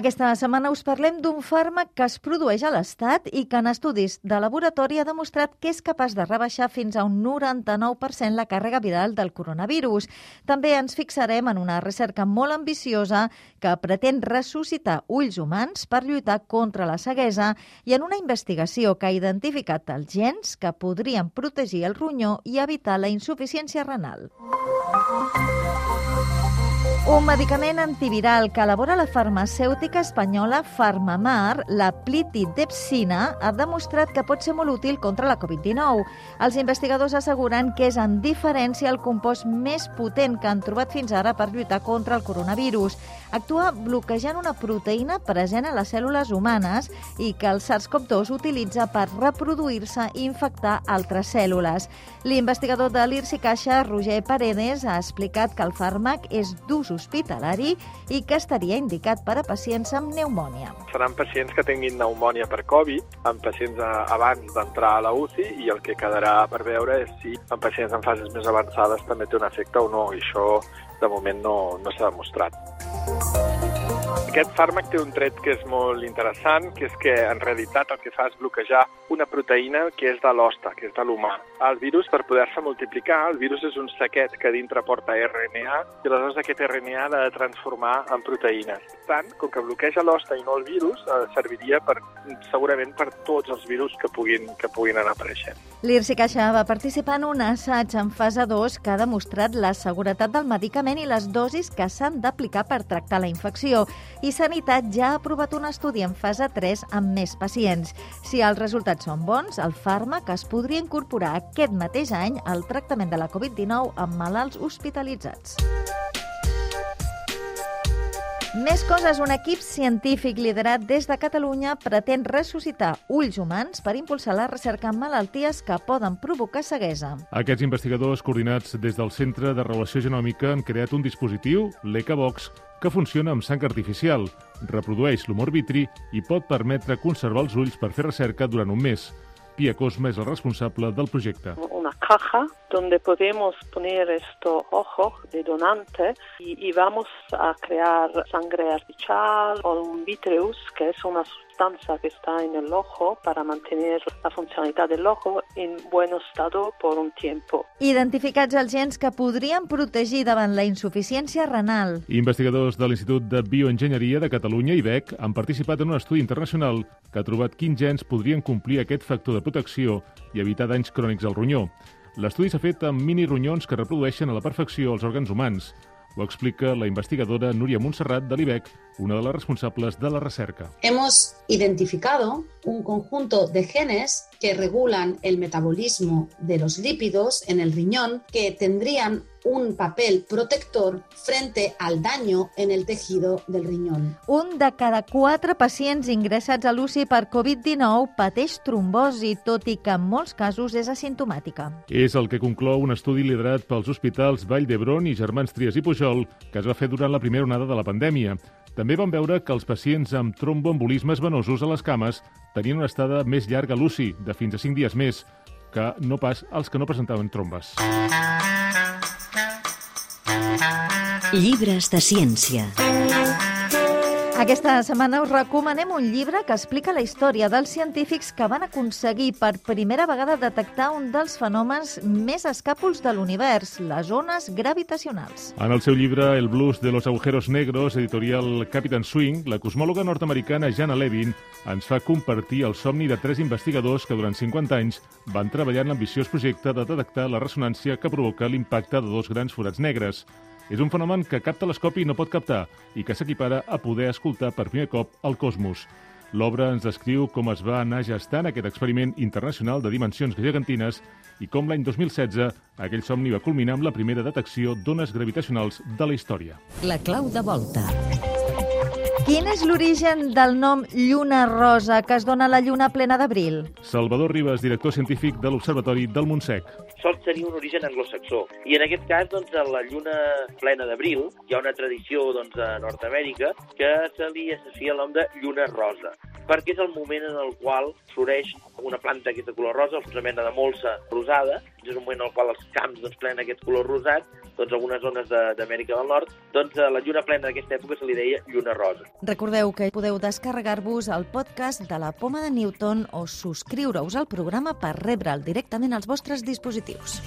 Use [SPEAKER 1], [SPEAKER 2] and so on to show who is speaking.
[SPEAKER 1] Aquesta setmana us parlem d'un fàrmac que es produeix a l'Estat i que en estudis de laboratori ha demostrat que és capaç de rebaixar fins a un 99% la càrrega viral del coronavirus. També ens fixarem en una recerca molt ambiciosa que pretén ressuscitar ulls humans per lluitar contra la ceguesa i en una investigació que ha identificat els gens que podrien protegir el ronyó i evitar la insuficiència renal. Un medicament antiviral que elabora la farmacèutica espanyola Farmamar, la plitidepsina, ha demostrat que pot ser molt útil contra la Covid-19. Els investigadors asseguren que és en diferència el compost més potent que han trobat fins ara per lluitar contra el coronavirus. Actua bloquejant una proteïna present a les cèl·lules humanes i que el SARS-CoV-2 utilitza per reproduir-se i infectar altres cèl·lules. L'investigador de l'IRSI Caixa, Roger Paredes, ha explicat que el fàrmac és d'ús hospitalari i que estaria indicat per a pacients amb pneumònia.
[SPEAKER 2] Seran pacients que tinguin pneumònia per Covid, amb pacients abans d'entrar a la UCI i el que quedarà per veure és si en pacients en fases més avançades també té un efecte o no, i això de moment no, no s'ha demostrat. Aquest fàrmac té un tret que és molt interessant, que és que en realitat el que fa és bloquejar una proteïna que és de l'hoste, que és de l'humà. El virus, per poder-se multiplicar, el virus és un saquet que dintre porta RNA i aleshores aquest RNA l'ha de transformar en proteïnes. Tant, com que bloqueja l'hoste i no el virus, eh, serviria per, segurament per tots els virus que puguin, que puguin anar apareixent.
[SPEAKER 1] L'Irsi Caixa va participar en un assaig en fase 2 que ha demostrat la seguretat del medicament i les dosis que s'han d'aplicar per tractar la infecció i Sanitat ja ha aprovat un estudi en fase 3 amb més pacients. Si els resultats són bons, el fàrmac es podria incorporar aquest mateix any al tractament de la Covid-19 amb malalts hospitalitzats. Més coses, un equip científic liderat des de Catalunya pretén ressuscitar ulls humans per impulsar la recerca en malalties que poden provocar ceguesa.
[SPEAKER 3] Aquests investigadors, coordinats des del Centre de Relació Genòmica, han creat un dispositiu, l'ECAVOX, que funciona amb sang artificial, reprodueix l'humor vitri i pot permetre conservar els ulls per fer recerca durant un mes. Pia Cosma és el responsable del projecte.
[SPEAKER 4] Una caja donde podemos poner estos ojos de donante y, y vamos a crear sangre artificial o un vitreus, que es una sustancia que está en el ojo para mantener la funcionalidad del ojo en buen estado por un tiempo.
[SPEAKER 1] Identificats els gens que podrien protegir davant la insuficiència renal.
[SPEAKER 3] Investigadors de l'Institut de Bioenginyeria de Catalunya, IBEC, han participat en un estudi internacional que ha trobat quins gens podrien complir aquest factor de protecció i evitar danys crònics al ronyó. L'estudi s'ha fet amb mini ronyons que reprodueixen a la perfecció els òrgans humans. Ho explica la investigadora Núria Montserrat de l'IBEC, una de las responsables de la recerca.
[SPEAKER 5] Hemos identificado un conjunto de genes que regulan el metabolismo de los lípidos en el riñón que tendrían un papel protector frente al daño en el tejido del riñón.
[SPEAKER 1] Un de cada quatre pacients ingressats a l'UCI per Covid-19 pateix trombosi, tot i que en molts casos és asimptomàtica.
[SPEAKER 3] És el que conclou un estudi liderat pels hospitals Vall d'Hebron i Germans Trias i Pujol, que es va fer durant la primera onada de la pandèmia. També van veure que els pacients amb tromboembolismes venosos a les cames tenien una estada més llarga a l'UCI, de fins a 5 dies més, que no pas els que no presentaven trombes.
[SPEAKER 6] Llibres de ciència.
[SPEAKER 1] Aquesta setmana us recomanem un llibre que explica la història dels científics que van aconseguir per primera vegada detectar un dels fenòmens més escàpols de l'univers, les ones gravitacionals.
[SPEAKER 3] En el seu llibre El blues de los agujeros negros, editorial Captain Swing, la cosmòloga nord-americana Jana Levin ens fa compartir el somni de tres investigadors que durant 50 anys van treballar en l'ambiciós projecte de detectar la ressonància que provoca l'impacte de dos grans forats negres. És un fenomen que cap telescopi no pot captar i que s'equipara a poder escoltar per primer cop el cosmos. L'obra ens descriu com es va anar gestant aquest experiment internacional de dimensions gegantines i com l'any 2016 aquell somni va culminar amb la primera detecció d'ones gravitacionals de la història.
[SPEAKER 6] La clau de volta.
[SPEAKER 1] Quin és l'origen del nom Lluna Rosa que es dona a la lluna plena d'abril?
[SPEAKER 3] Salvador Ribas, director científic de l'Observatori del Montsec.
[SPEAKER 7] Sol tenir un origen anglosaxó. I en aquest cas, doncs, a la lluna plena d'abril, hi ha una tradició doncs, a Nord-Amèrica que se li associa el nom de lluna rosa perquè és el moment en el qual floreix una planta que és de color rosa, una mena de molsa rosada, és un moment en el qual els camps doncs, plenen aquest color rosat, doncs algunes zones d'Amèrica del Nord, doncs a la lluna plena d'aquesta època se li deia lluna rosa.
[SPEAKER 1] Recordeu que podeu descarregar-vos el podcast de la Poma de Newton o subscriure-us al programa per rebre'l directament als vostres dispositius.